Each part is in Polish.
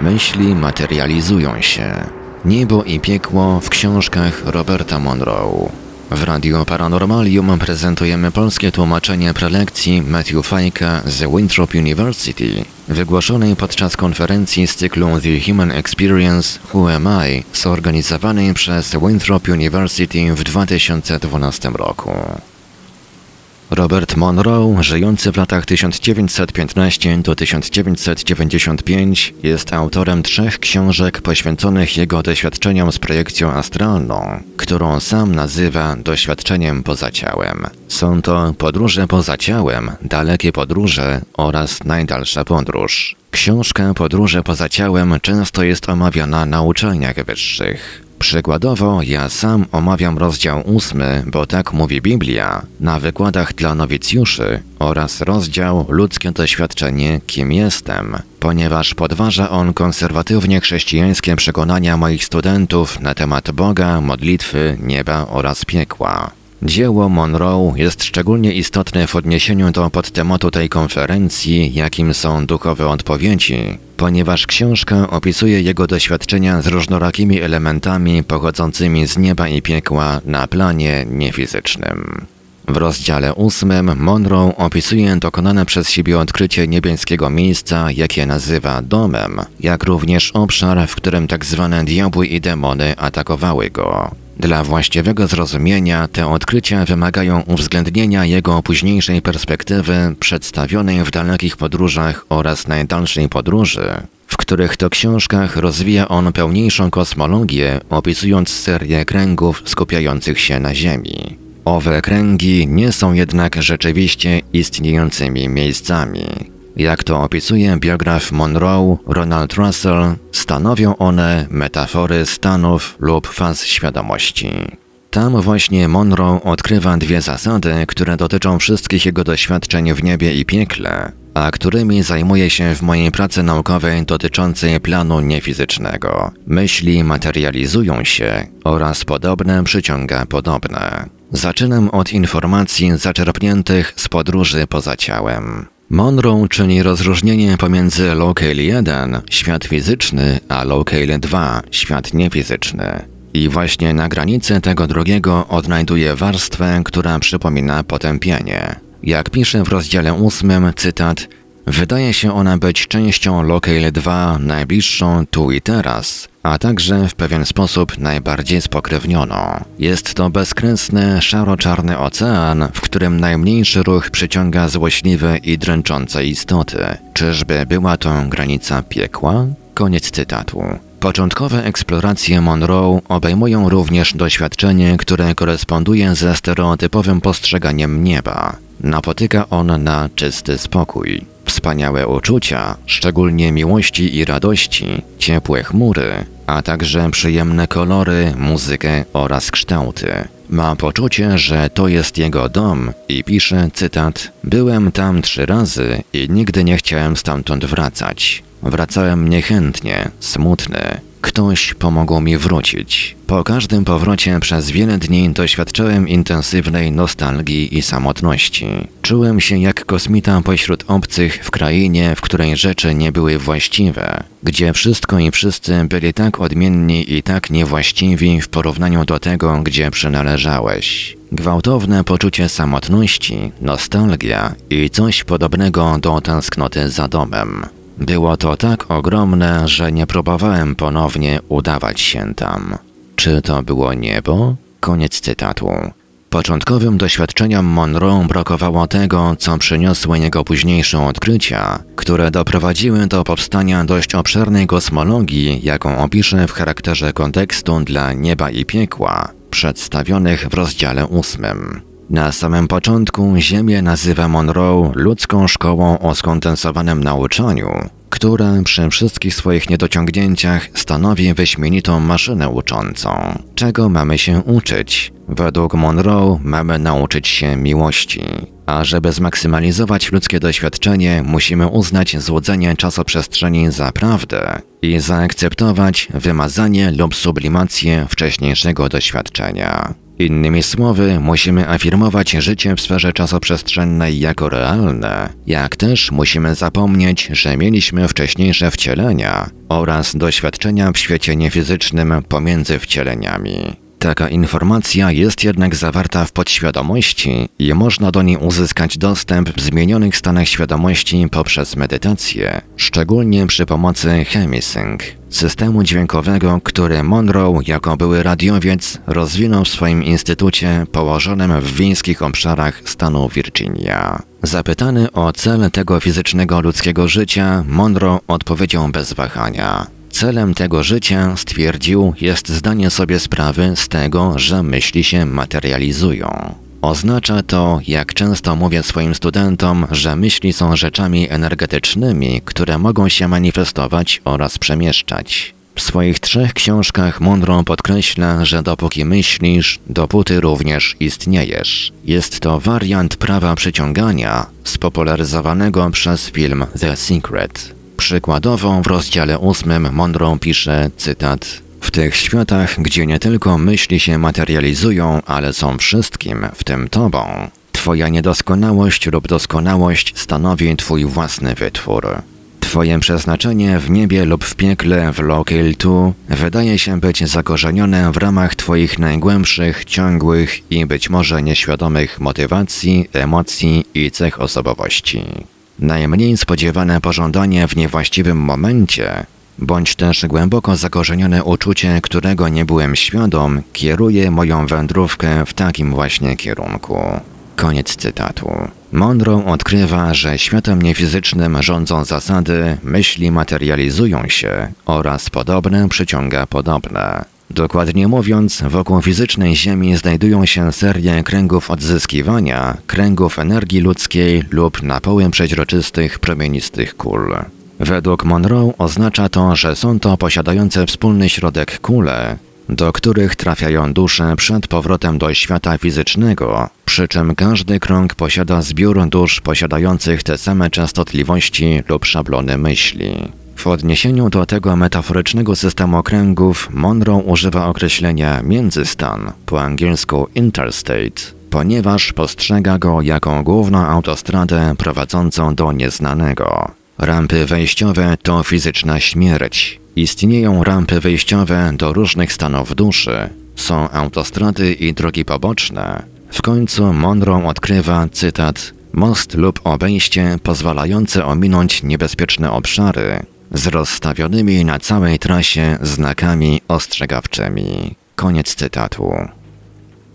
Myśli materializują się. Niebo i piekło w książkach Roberta Monroe. W Radio Paranormalium prezentujemy polskie tłumaczenie prelekcji Matthew Fajka z Winthrop University, wygłoszonej podczas konferencji z cyklu The Human Experience Who Am I, zorganizowanej przez Winthrop University w 2012 roku. Robert Monroe, żyjący w latach 1915 do 1995, jest autorem trzech książek poświęconych jego doświadczeniom z projekcją astralną, którą sam nazywa doświadczeniem poza ciałem. Są to podróże poza ciałem, dalekie podróże oraz najdalsza podróż. Książka Podróże poza ciałem często jest omawiana na uczelniach wyższych. Przykładowo, ja sam omawiam rozdział ósmy, bo tak mówi Biblia, na wykładach dla nowicjuszy oraz rozdział Ludzkie doświadczenie, kim jestem, ponieważ podważa on konserwatywnie chrześcijańskie przekonania moich studentów na temat Boga, modlitwy, nieba oraz piekła. Dzieło Monroe jest szczególnie istotne w odniesieniu do podtematu tej konferencji, jakim są duchowe odpowiedzi, ponieważ książka opisuje jego doświadczenia z różnorakimi elementami pochodzącymi z nieba i piekła na planie niefizycznym. W rozdziale ósmym Monroe opisuje dokonane przez siebie odkrycie niebieskiego miejsca, jakie nazywa domem, jak również obszar, w którym tak zwane diabły i demony atakowały go. Dla właściwego zrozumienia te odkrycia wymagają uwzględnienia jego późniejszej perspektywy przedstawionej w dalekich podróżach oraz najdalszej podróży, w których to książkach rozwija on pełniejszą kosmologię, opisując serię kręgów skupiających się na Ziemi. Owe kręgi nie są jednak rzeczywiście istniejącymi miejscami. Jak to opisuje biograf Monroe Ronald Russell, stanowią one metafory stanów lub faz świadomości. Tam właśnie Monroe odkrywa dwie zasady, które dotyczą wszystkich jego doświadczeń w niebie i piekle, a którymi zajmuje się w mojej pracy naukowej dotyczącej planu niefizycznego. Myśli materializują się oraz podobne przyciąga podobne. Zaczynam od informacji zaczerpniętych z podróży poza ciałem. Monroe czyni rozróżnienie pomiędzy Locale 1, świat fizyczny, a Locale 2, świat niefizyczny. I właśnie na granicy tego drugiego odnajduje warstwę, która przypomina potępienie. Jak pisze w rozdziale 8, cytat, Wydaje się ona być częścią Locale 2 najbliższą tu i teraz, a także w pewien sposób najbardziej spokrewnioną. Jest to bezkresny, szaro-czarny ocean, w którym najmniejszy ruch przyciąga złośliwe i dręczące istoty. Czyżby była to granica piekła? Koniec cytatu. Początkowe eksploracje Monroe obejmują również doświadczenie, które koresponduje ze stereotypowym postrzeganiem nieba. Napotyka on na czysty spokój. Wspaniałe uczucia, szczególnie miłości i radości, ciepłe chmury, a także przyjemne kolory, muzykę oraz kształty. Ma poczucie, że to jest jego dom i pisze cytat: Byłem tam trzy razy i nigdy nie chciałem stamtąd wracać. Wracałem niechętnie, smutny. Ktoś pomógł mi wrócić. Po każdym powrocie przez wiele dni doświadczyłem intensywnej nostalgii i samotności. Czułem się jak kosmita pośród obcych w krainie, w której rzeczy nie były właściwe, gdzie wszystko i wszyscy byli tak odmienni i tak niewłaściwi w porównaniu do tego, gdzie przynależałeś. Gwałtowne poczucie samotności, nostalgia i coś podobnego do tęsknoty za domem. Było to tak ogromne, że nie próbowałem ponownie udawać się tam. Czy to było niebo? Koniec cytatu. Początkowym doświadczeniom Monroe brakowało tego, co przyniosły jego późniejsze odkrycia, które doprowadziły do powstania dość obszernej kosmologii, jaką opiszę w charakterze kontekstu dla nieba i piekła, przedstawionych w rozdziale ósmym. Na samym początku Ziemię nazywa Monroe ludzką szkołą o skondensowanym nauczaniu, która przy wszystkich swoich niedociągnięciach stanowi wyśmienitą maszynę uczącą. Czego mamy się uczyć? Według Monroe mamy nauczyć się miłości. A żeby zmaksymalizować ludzkie doświadczenie, musimy uznać złudzenie czasoprzestrzeni za prawdę i zaakceptować wymazanie lub sublimację wcześniejszego doświadczenia. Innymi słowy, musimy afirmować życie w sferze czasoprzestrzennej jako realne, jak też musimy zapomnieć, że mieliśmy wcześniejsze wcielenia oraz doświadczenia w świecie niefizycznym pomiędzy wcieleniami. Taka informacja jest jednak zawarta w podświadomości i można do niej uzyskać dostęp w zmienionych stanach świadomości poprzez medytację, szczególnie przy pomocy Chemisync, systemu dźwiękowego, który Monroe jako były radiowiec rozwinął w swoim instytucie położonym w wiejskich obszarach stanu Virginia. Zapytany o cel tego fizycznego ludzkiego życia, Monroe odpowiedział bez wahania. Celem tego życia, stwierdził, jest zdanie sobie sprawy z tego, że myśli się materializują. Oznacza to, jak często mówię swoim studentom, że myśli są rzeczami energetycznymi, które mogą się manifestować oraz przemieszczać. W swoich trzech książkach Monroe podkreśla, że dopóki myślisz, dopóty również istniejesz. Jest to wariant prawa przyciągania, spopularyzowanego przez film The Secret. Przykładowo w rozdziale 8 Monroe pisze, cytat, w tych światach, gdzie nie tylko myśli się materializują, ale są wszystkim, w tym tobą, twoja niedoskonałość lub doskonałość stanowi twój własny wytwór. Twoje przeznaczenie w niebie lub w piekle w Local 2 wydaje się być zakorzenione w ramach Twoich najgłębszych, ciągłych i być może nieświadomych motywacji, emocji i cech osobowości. Najmniej spodziewane pożądanie w niewłaściwym momencie, bądź też głęboko zakorzenione uczucie, którego nie byłem świadom, kieruje moją wędrówkę w takim właśnie kierunku. Koniec cytatu. Monroe odkrywa, że światem niefizycznym rządzą zasady, myśli materializują się oraz podobne przyciąga podobne. Dokładnie mówiąc, wokół fizycznej Ziemi znajdują się serie kręgów odzyskiwania, kręgów energii ludzkiej lub napoły przeźroczystych, promienistych kul. Według Monroe oznacza to, że są to posiadające wspólny środek kule, do których trafiają dusze przed powrotem do świata fizycznego, przy czym każdy krąg posiada zbiór dusz posiadających te same częstotliwości lub szablony myśli. W odniesieniu do tego metaforycznego systemu okręgów, Monroe używa określenia międzystan, po angielsku interstate, ponieważ postrzega go jako główną autostradę prowadzącą do nieznanego. Rampy wejściowe to fizyczna śmierć. Istnieją rampy wejściowe do różnych stanów duszy. Są autostrady i drogi poboczne. W końcu Monroe odkrywa, cytat, most lub obejście pozwalające ominąć niebezpieczne obszary, z rozstawionymi na całej trasie znakami ostrzegawczymi. Koniec cytatu.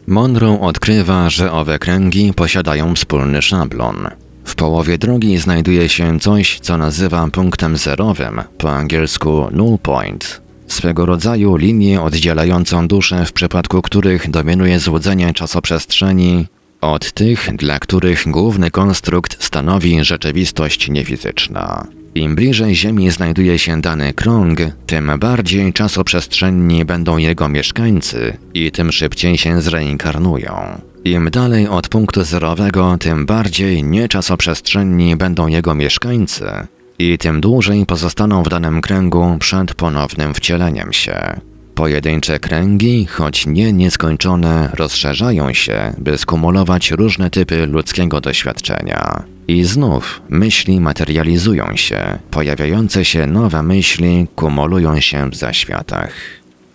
Monroe odkrywa, że owe kręgi posiadają wspólny szablon. W połowie drogi znajduje się coś, co nazywa punktem zerowym, po angielsku null point. Swego rodzaju linię oddzielającą duszę, w przypadku których dominuje złudzenie czasoprzestrzeni od tych, dla których główny konstrukt stanowi rzeczywistość niefizyczna. Im bliżej Ziemi znajduje się dany krąg, tym bardziej czasoprzestrzenni będą jego mieszkańcy i tym szybciej się zreinkarnują. Im dalej od punktu zerowego, tym bardziej nieczasoprzestrzenni będą jego mieszkańcy i tym dłużej pozostaną w danym kręgu przed ponownym wcieleniem się. Pojedyncze kręgi, choć nie nieskończone, rozszerzają się, by skumulować różne typy ludzkiego doświadczenia. I znów myśli materializują się, pojawiające się nowe myśli kumulują się w zaświatach.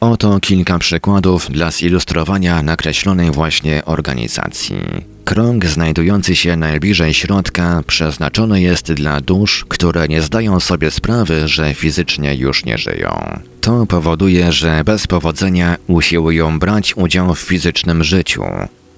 Oto kilka przykładów dla zilustrowania nakreślonej właśnie organizacji. Krąg znajdujący się najbliżej środka przeznaczony jest dla dusz, które nie zdają sobie sprawy, że fizycznie już nie żyją. To powoduje, że bez powodzenia usiłują brać udział w fizycznym życiu.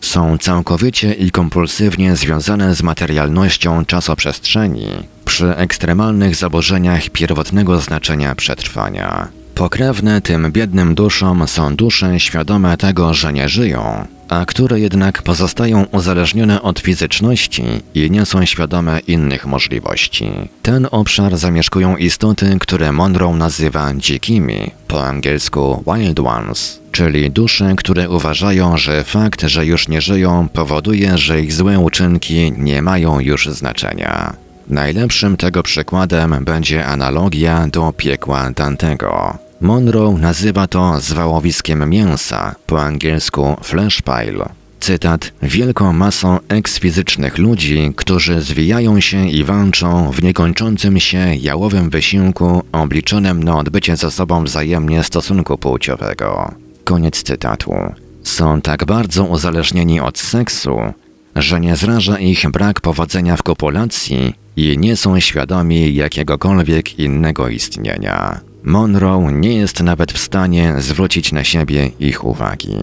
Są całkowicie i kompulsywnie związane z materialnością czasoprzestrzeni przy ekstremalnych zaburzeniach pierwotnego znaczenia przetrwania. Pokrewne tym biednym duszom są dusze świadome tego, że nie żyją, a które jednak pozostają uzależnione od fizyczności i nie są świadome innych możliwości. Ten obszar zamieszkują istoty, które Monroe nazywa dzikimi, po angielsku wild ones, czyli dusze, które uważają, że fakt, że już nie żyją, powoduje, że ich złe uczynki nie mają już znaczenia. Najlepszym tego przykładem będzie analogia do piekła Dantego. Monroe nazywa to zwałowiskiem mięsa, po angielsku flesh pile. Cytat, wielką masą eksfizycznych ludzi, którzy zwijają się i walczą w niekończącym się jałowym wysiłku obliczonym na odbycie ze sobą wzajemnie stosunku płciowego. Koniec cytatu. Są tak bardzo uzależnieni od seksu, że nie zraża ich brak powodzenia w kopulacji i nie są świadomi jakiegokolwiek innego istnienia. Monroe nie jest nawet w stanie zwrócić na siebie ich uwagi.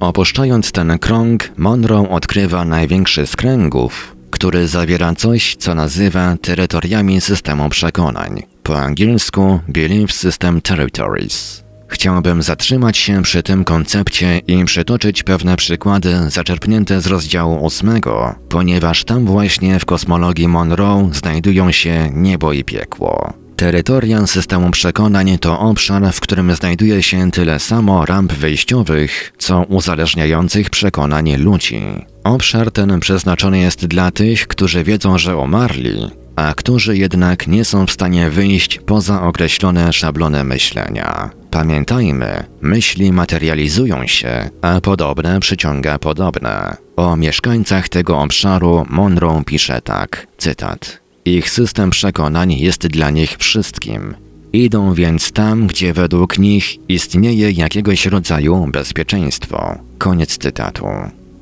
Opuszczając ten krąg, Monroe odkrywa największy z kręgów, który zawiera coś, co nazywa terytoriami systemu przekonań, po angielsku Belief System Territories. Chciałbym zatrzymać się przy tym koncepcie i przytoczyć pewne przykłady zaczerpnięte z rozdziału ósmego, ponieważ tam właśnie w kosmologii Monroe znajdują się niebo i piekło. Terytoria systemu przekonań to obszar, w którym znajduje się tyle samo ramp wyjściowych, co uzależniających przekonań ludzi. Obszar ten przeznaczony jest dla tych, którzy wiedzą, że umarli, a którzy jednak nie są w stanie wyjść poza określone szablony myślenia. Pamiętajmy, myśli materializują się, a podobne przyciąga podobne. O mieszkańcach tego obszaru Monroe pisze tak, cytat. Ich system przekonań jest dla nich wszystkim. Idą więc tam, gdzie według nich istnieje jakiegoś rodzaju bezpieczeństwo. Koniec cytatu.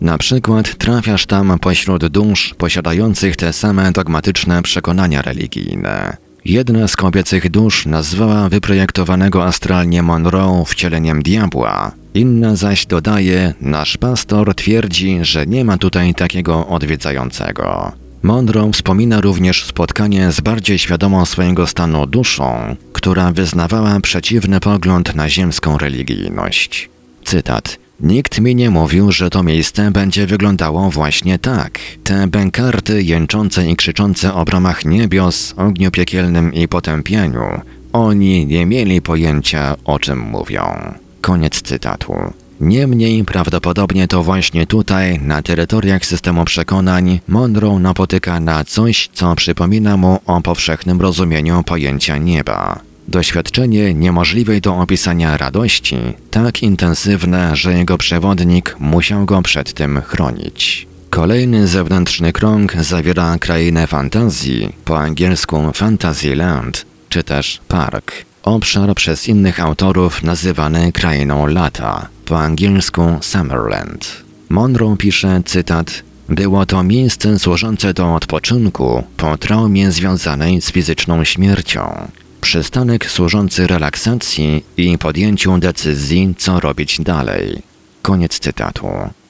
Na przykład trafiasz tam pośród dusz posiadających te same dogmatyczne przekonania religijne. Jedna z kobiecych dusz nazwała wyprojektowanego astralnie Monroe wcieleniem diabła, inna zaś dodaje, nasz pastor twierdzi, że nie ma tutaj takiego odwiedzającego. Monroe wspomina również spotkanie z bardziej świadomą swojego stanu duszą, która wyznawała przeciwny pogląd na ziemską religijność. Cytat. Nikt mi nie mówił, że to miejsce będzie wyglądało właśnie tak. Te bękarty jęczące i krzyczące o bramach niebios, ogniu piekielnym i potępieniu, oni nie mieli pojęcia o czym mówią. Koniec cytatu. Niemniej prawdopodobnie to właśnie tutaj, na terytoriach systemu przekonań, Monroe napotyka na coś, co przypomina mu o powszechnym rozumieniu pojęcia nieba. Doświadczenie niemożliwej do opisania radości, tak intensywne, że jego przewodnik musiał go przed tym chronić. Kolejny zewnętrzny krąg zawiera krainę fantazji, po angielsku Fantasyland, czy też park. Obszar przez innych autorów nazywany krainą lata, po angielsku Summerland. Monroe pisze, cytat, było to miejsce służące do odpoczynku po traumie związanej z fizyczną śmiercią. Przystanek służący relaksacji i podjęciu decyzji, co robić dalej. Koniec cytatu.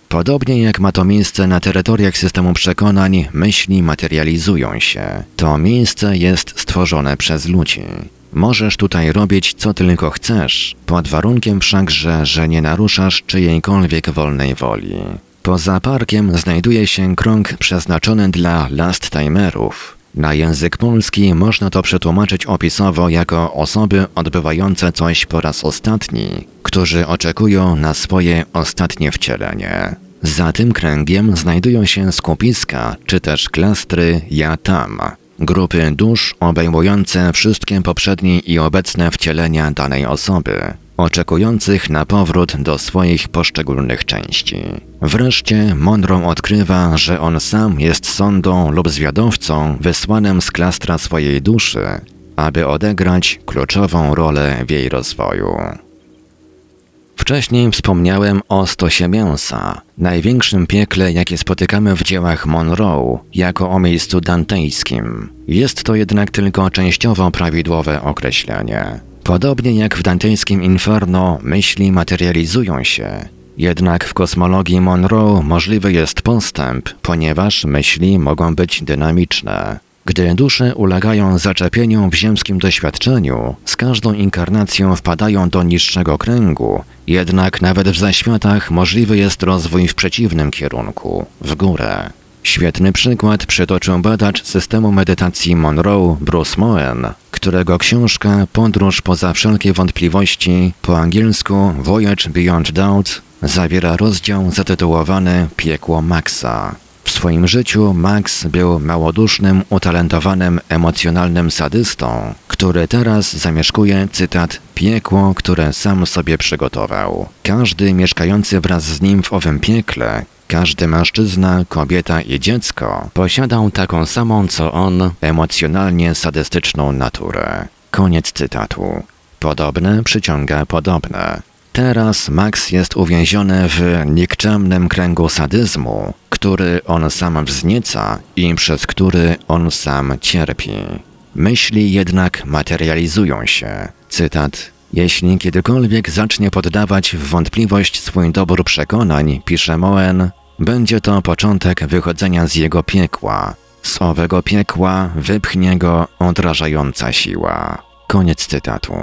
Podobnie jak ma to miejsce na terytoriach systemu przekonań, myśli materializują się. To miejsce jest stworzone przez ludzi. Możesz tutaj robić co tylko chcesz, pod warunkiem wszakże, że nie naruszasz czyjejkolwiek wolnej woli. Poza parkiem znajduje się krąg przeznaczony dla last timerów. Na język polski można to przetłumaczyć opisowo jako osoby odbywające coś po raz ostatni, którzy oczekują na swoje ostatnie wcielenie. Za tym kręgiem znajdują się skupiska, czy też klastry ja tam, grupy dusz obejmujące wszystkie poprzednie i obecne wcielenia danej osoby, oczekujących na powrót do swoich poszczególnych części. Wreszcie Monroe odkrywa, że on sam jest sondą lub zwiadowcą wysłanym z klastra swojej duszy, aby odegrać kluczową rolę w jej rozwoju. Wcześniej wspomniałem o stosie mięsa, największym piekle, jakie spotykamy w dziełach Monroe, jako o miejscu dantejskim. Jest to jednak tylko częściowo prawidłowe określenie. Podobnie jak w dantejskim Inferno, myśli materializują się. Jednak w kosmologii Monroe możliwy jest postęp, ponieważ myśli mogą być dynamiczne. Gdy dusze ulegają zaczepieniu w ziemskim doświadczeniu, z każdą inkarnacją wpadają do niższego kręgu, jednak nawet w zaświatach możliwy jest rozwój w przeciwnym kierunku, w górę. Świetny przykład przytoczył badacz systemu medytacji Monroe Bruce Moen, którego książka Podróż poza wszelkie wątpliwości, po angielsku Voyage Beyond Doubt, zawiera rozdział zatytułowany Piekło Maxa swoim życiu Max był małodusznym, utalentowanym, emocjonalnym sadystą, który teraz zamieszkuje, cytat, piekło, które sam sobie przygotował. Każdy mieszkający wraz z nim w owym piekle każdy mężczyzna, kobieta i dziecko posiadał taką samą co on emocjonalnie sadystyczną naturę. Koniec cytatu. Podobne przyciąga podobne. Teraz Max jest uwięziony w nikczemnym kręgu sadyzmu, który on sam wznieca i przez który on sam cierpi. Myśli jednak materializują się. Cytat. Jeśli kiedykolwiek zacznie poddawać w wątpliwość swój dobór przekonań, pisze Moen, będzie to początek wychodzenia z jego piekła. Z owego piekła wypchnie go odrażająca siła. Koniec cytatu.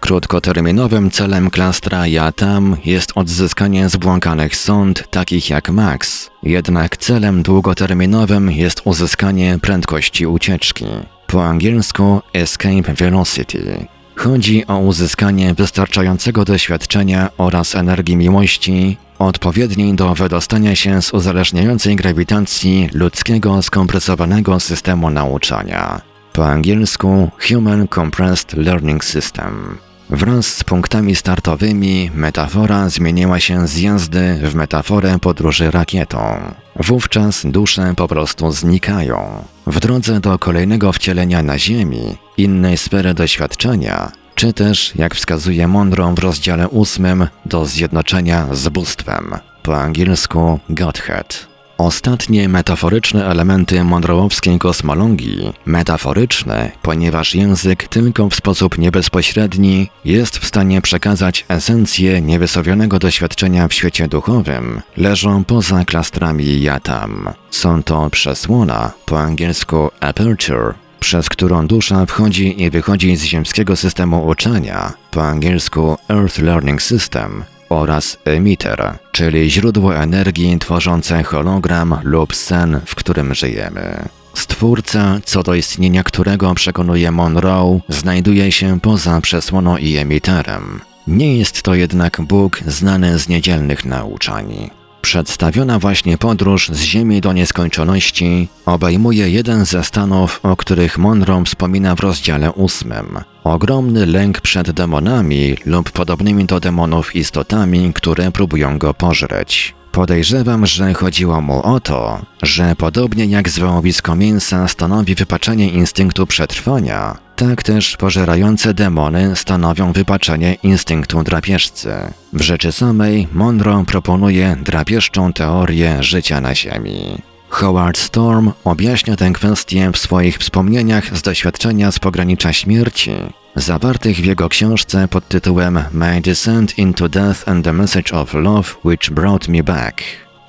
Krótkoterminowym celem klastra Jatam jest odzyskanie zbłąkanych sąd takich jak Max, jednak celem długoterminowym jest uzyskanie prędkości ucieczki. Po angielsku Escape Velocity. Chodzi o uzyskanie wystarczającego doświadczenia oraz energii miłości, odpowiedniej do wydostania się z uzależniającej grawitacji ludzkiego skompresowanego systemu nauczania. Po angielsku Human Compressed Learning System. Wraz z punktami startowymi metafora zmieniła się z jazdy w metaforę podróży rakietą. Wówczas dusze po prostu znikają. W drodze do kolejnego wcielenia na Ziemi, innej sfery doświadczenia, czy też, jak wskazuje Monroe w rozdziale ósmym, do zjednoczenia z bóstwem, po angielsku Godhead. Ostatnie metaforyczne elementy monroe'owskiej kosmologii, metaforyczne, ponieważ język tylko w sposób niebezpośredni jest w stanie przekazać esencję niewysowionego doświadczenia w świecie duchowym, leżą poza klastrami jatam. Są to przesłona, po angielsku aperture, przez którą dusza wchodzi i wychodzi z ziemskiego systemu uczenia, po angielsku Earth Learning System, oraz emitter, czyli źródło energii tworzące hologram lub sen, w którym żyjemy. Stwórca, co do istnienia którego przekonuje Monroe, znajduje się poza przesłoną i emiterem. Nie jest to jednak Bóg znany z niedzielnych nauczań. Przedstawiona właśnie podróż z Ziemi do nieskończoności obejmuje jeden ze stanów, o których Monroe wspomina w rozdziale ósmym. Ogromny lęk przed demonami lub podobnymi do demonów istotami, które próbują go pożreć. Podejrzewam, że chodziło mu o to, że podobnie jak zwałowisko mięsa stanowi wypaczenie instynktu przetrwania, tak też pożerające demony stanowią wypaczenie instynktu drapieżcy. W rzeczy samej Monroe proponuje drapieżczą teorię życia na Ziemi. Howard Storm objaśnia tę kwestię w swoich wspomnieniach z doświadczenia z pogranicza śmierci, zawartych w jego książce pod tytułem My Descent into Death and the Message of Love Which Brought Me Back.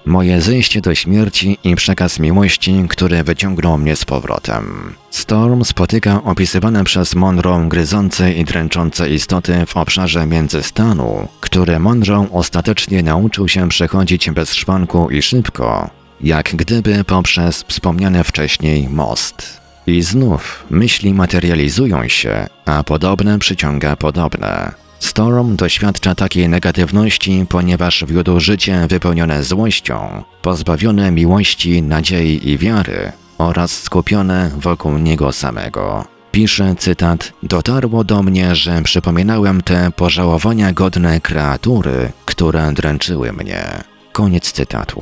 Moje zejście do śmierci i przekaz miłości, który wyciągnął mnie z powrotem. Storm spotyka opisywane przez Monroe gryzące i dręczące istoty w obszarze międzystanu, które Monroe ostatecznie nauczył się przechodzić bez szwanku i szybko, jak gdyby poprzez wspomniany wcześniej most. I znów myśli materializują się, a podobne przyciąga podobne. Storm doświadcza takiej negatywności, ponieważ wiódł życie wypełnione złością, pozbawione miłości, nadziei i wiary oraz skupione wokół niego samego. Pisze cytat: Dotarło do mnie, że przypominałem te pożałowania godne kreatury, które dręczyły mnie. Koniec cytatu.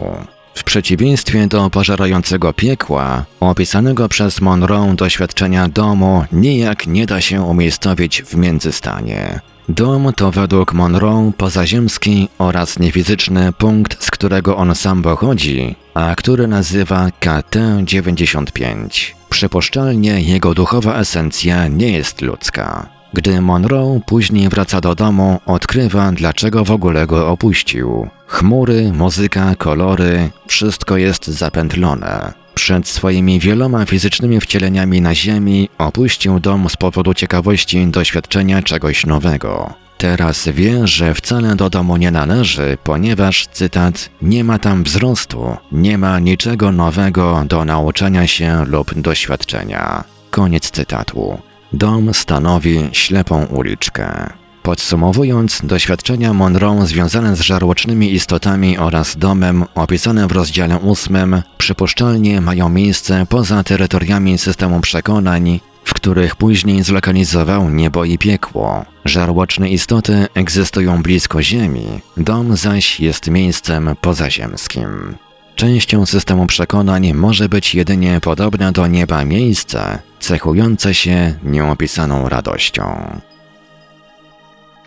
W przeciwieństwie do pożerającego piekła, opisanego przez Monroe doświadczenia domu nijak nie da się umiejscowić w międzystanie. Dom to według Monroe pozaziemski oraz niefizyczny punkt, z którego on sam pochodzi, a który nazywa KT-95. Przypuszczalnie jego duchowa esencja nie jest ludzka. Gdy Monroe później wraca do domu, odkrywa, dlaczego w ogóle go opuścił. Chmury, muzyka, kolory, wszystko jest zapętlone. Przed swoimi wieloma fizycznymi wcieleniami na Ziemi opuścił dom z powodu ciekawości doświadczenia czegoś nowego. Teraz wie, że wcale do domu nie należy, ponieważ, cytat, nie ma tam wzrostu, nie ma niczego nowego do nauczania się lub doświadczenia. Koniec cytatu. Dom stanowi ślepą uliczkę. Podsumowując, doświadczenia Monroe związane z żarłocznymi istotami oraz domem opisane w rozdziale 8 przypuszczalnie mają miejsce poza terytoriami systemu przekonań, w których później zlokalizował niebo i piekło. Żarłoczne istoty egzystują blisko Ziemi, dom zaś jest miejscem pozaziemskim. Częścią systemu przekonań może być jedynie podobne do nieba miejsce, cechujące się nieopisaną radością.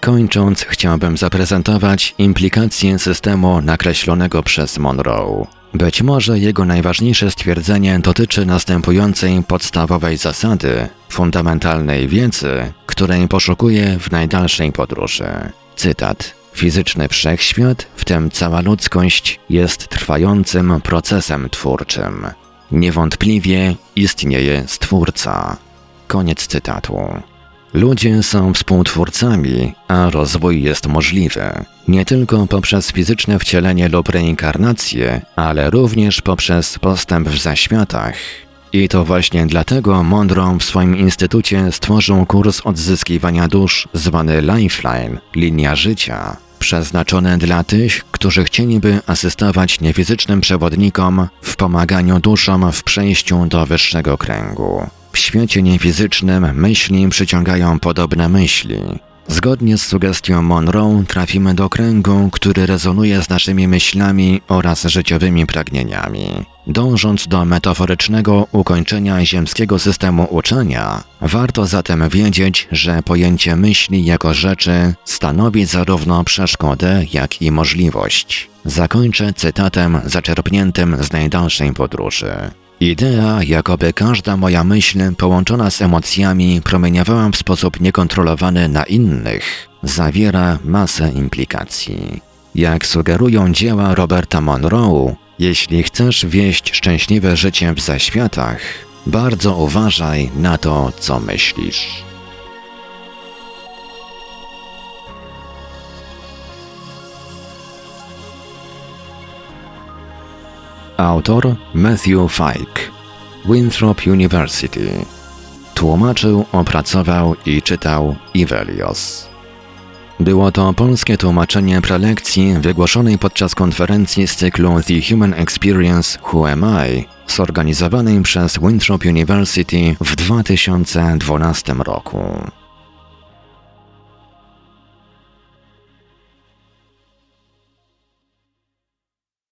Kończąc, chciałbym zaprezentować implikacje systemu nakreślonego przez Monroe. Być może jego najważniejsze stwierdzenie dotyczy następującej podstawowej zasady, fundamentalnej wiedzy, której poszukuje w najdalszej podróży. Cytat. Fizyczny wszechświat, w tym cała ludzkość, jest trwającym procesem twórczym. Niewątpliwie istnieje Stwórca. Koniec cytatu. Ludzie są współtwórcami, a rozwój jest możliwy nie tylko poprzez fizyczne wcielenie lub reinkarnację, ale również poprzez postęp w zaświatach. I to właśnie dlatego Monroe w swoim instytucie stworzył kurs odzyskiwania dusz zwany Lifeline linia życia przeznaczony dla tych, którzy chcieliby asystować niefizycznym przewodnikom w pomaganiu duszom w przejściu do wyższego kręgu. W świecie niefizycznym myśli przyciągają podobne myśli. Zgodnie z sugestią Monroe trafimy do kręgu, który rezonuje z naszymi myślami oraz życiowymi pragnieniami. Dążąc do metaforycznego ukończenia ziemskiego systemu uczenia, warto zatem wiedzieć, że pojęcie myśli jako rzeczy stanowi zarówno przeszkodę, jak i możliwość. Zakończę cytatem zaczerpniętym z najdalszej podróży. Idea, jakoby każda moja myśl połączona z emocjami promieniowała w sposób niekontrolowany na innych, zawiera masę implikacji. Jak sugerują dzieła Roberta Monroe, jeśli chcesz wieść szczęśliwe życie w zaświatach, bardzo uważaj na to, co myślisz. Autor Matthew Fike, Winthrop University. Tłumaczył, opracował i czytał Ivelios. Było to polskie tłumaczenie prelekcji wygłoszonej podczas konferencji z cyklu The Human Experience Who Am I, zorganizowanej przez Winthrop University w 2012 roku.